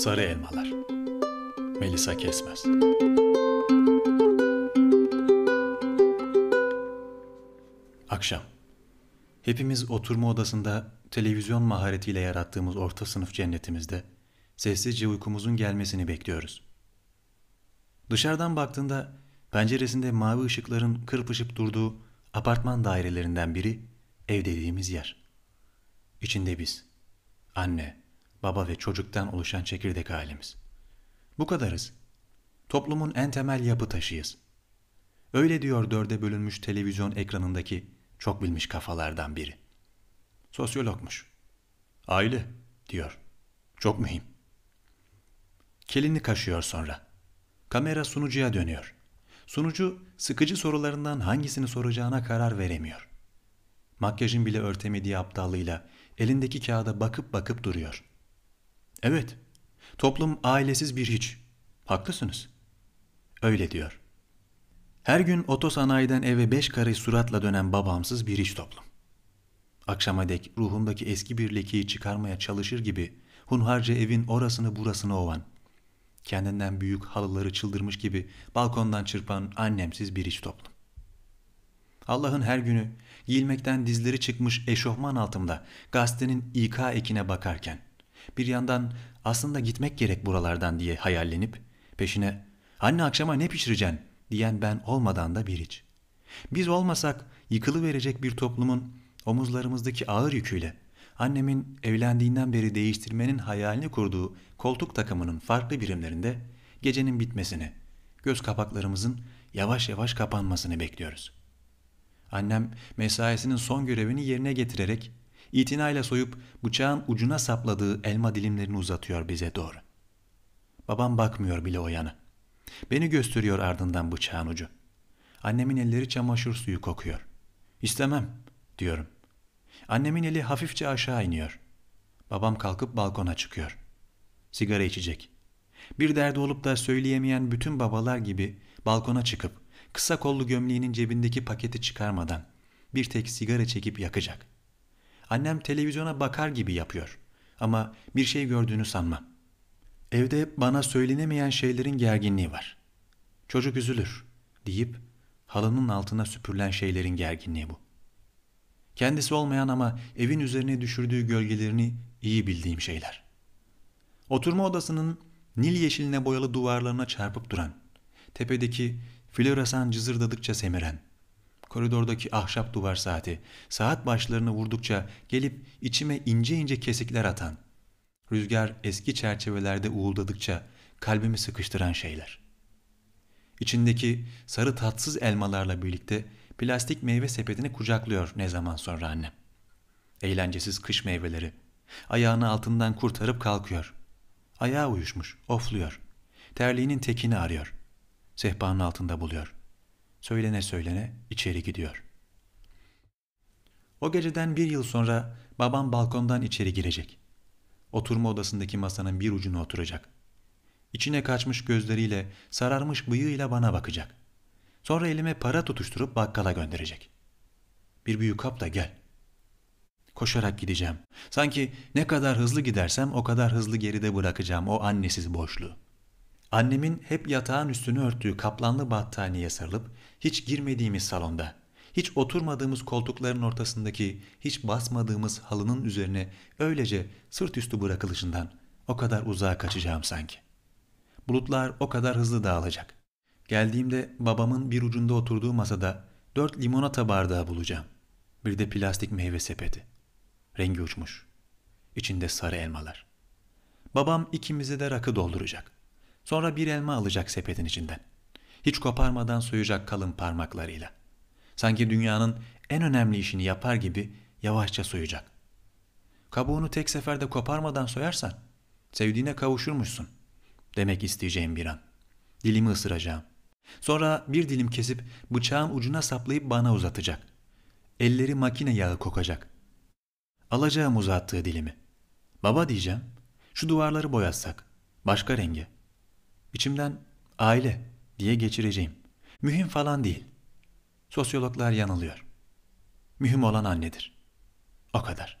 Sarı Elmalar Melisa Kesmez Akşam Hepimiz oturma odasında televizyon maharetiyle yarattığımız orta sınıf cennetimizde sessizce uykumuzun gelmesini bekliyoruz. Dışarıdan baktığında penceresinde mavi ışıkların kırpışıp durduğu apartman dairelerinden biri ev dediğimiz yer. İçinde biz, anne, baba ve çocuktan oluşan çekirdek ailemiz. Bu kadarız. Toplumun en temel yapı taşıyız. Öyle diyor dörde bölünmüş televizyon ekranındaki çok bilmiş kafalardan biri. Sosyologmuş. Aile diyor. Çok mühim. Kelini kaşıyor sonra. Kamera sunucuya dönüyor. Sunucu sıkıcı sorularından hangisini soracağına karar veremiyor. Makyajın bile örtemediği aptallığıyla elindeki kağıda bakıp bakıp duruyor. Evet, toplum ailesiz bir hiç. Haklısınız. Öyle diyor. Her gün otosanayiden eve beş karış suratla dönen babamsız bir iş toplum. Akşama dek ruhundaki eski bir lekeyi çıkarmaya çalışır gibi hunharca evin orasını burasını ovan, kendinden büyük halıları çıldırmış gibi balkondan çırpan annemsiz bir iş toplum. Allah'ın her günü giyilmekten dizleri çıkmış eşofman altımda gazetenin İK ekine bakarken bir yandan aslında gitmek gerek buralardan diye hayallenip peşine anne akşama ne pişireceksin diyen ben olmadan da bir iç. Biz olmasak yıkılı verecek bir toplumun omuzlarımızdaki ağır yüküyle annemin evlendiğinden beri değiştirmenin hayalini kurduğu koltuk takımının farklı birimlerinde gecenin bitmesini, göz kapaklarımızın yavaş yavaş kapanmasını bekliyoruz. Annem mesaisinin son görevini yerine getirerek itinayla soyup bıçağın ucuna sapladığı elma dilimlerini uzatıyor bize doğru. Babam bakmıyor bile o yana. Beni gösteriyor ardından bıçağın ucu. Annemin elleri çamaşır suyu kokuyor. İstemem diyorum. Annemin eli hafifçe aşağı iniyor. Babam kalkıp balkona çıkıyor. Sigara içecek. Bir derdi olup da söyleyemeyen bütün babalar gibi balkona çıkıp kısa kollu gömleğinin cebindeki paketi çıkarmadan bir tek sigara çekip yakacak. Annem televizyona bakar gibi yapıyor ama bir şey gördüğünü sanmam. Evde bana söylenemeyen şeylerin gerginliği var. Çocuk üzülür deyip halının altına süpürülen şeylerin gerginliği bu. Kendisi olmayan ama evin üzerine düşürdüğü gölgelerini iyi bildiğim şeyler. Oturma odasının nil yeşiline boyalı duvarlarına çarpıp duran, tepedeki floresan cızırdadıkça semiren, koridordaki ahşap duvar saati, saat başlarını vurdukça gelip içime ince ince kesikler atan, rüzgar eski çerçevelerde uğuldadıkça kalbimi sıkıştıran şeyler. İçindeki sarı tatsız elmalarla birlikte plastik meyve sepetini kucaklıyor ne zaman sonra annem. Eğlencesiz kış meyveleri. Ayağını altından kurtarıp kalkıyor. Ayağı uyuşmuş, ofluyor. Terliğinin tekini arıyor. Sehpanın altında buluyor. Söylene söylene içeri gidiyor. O geceden bir yıl sonra babam balkondan içeri girecek. Oturma odasındaki masanın bir ucuna oturacak. İçine kaçmış gözleriyle, sararmış bıyığıyla bana bakacak. Sonra elime para tutuşturup bakkala gönderecek. Bir büyük kap da gel. Koşarak gideceğim. Sanki ne kadar hızlı gidersem o kadar hızlı geride bırakacağım o annesiz boşluğu. Annemin hep yatağın üstünü örttüğü kaplanlı battaniye sarılıp hiç girmediğimiz salonda, hiç oturmadığımız koltukların ortasındaki hiç basmadığımız halının üzerine öylece sırt üstü bırakılışından o kadar uzağa kaçacağım sanki. Bulutlar o kadar hızlı dağılacak. Geldiğimde babamın bir ucunda oturduğu masada dört limonata bardağı bulacağım. Bir de plastik meyve sepeti. Rengi uçmuş. İçinde sarı elmalar. Babam ikimize de rakı dolduracak. Sonra bir elma alacak sepetin içinden. Hiç koparmadan soyacak kalın parmaklarıyla. Sanki dünyanın en önemli işini yapar gibi yavaşça soyacak. Kabuğunu tek seferde koparmadan soyarsan sevdiğine kavuşurmuşsun demek isteyeceğim bir an. Dilimi ısıracağım. Sonra bir dilim kesip bıçağın ucuna saplayıp bana uzatacak. Elleri makine yağı kokacak. Alacağım uzattığı dilimi. Baba diyeceğim. Şu duvarları boyatsak. Başka renge. İçimden aile diye geçireceğim. Mühim falan değil. Sosyologlar yanılıyor. Mühim olan annedir. O kadar.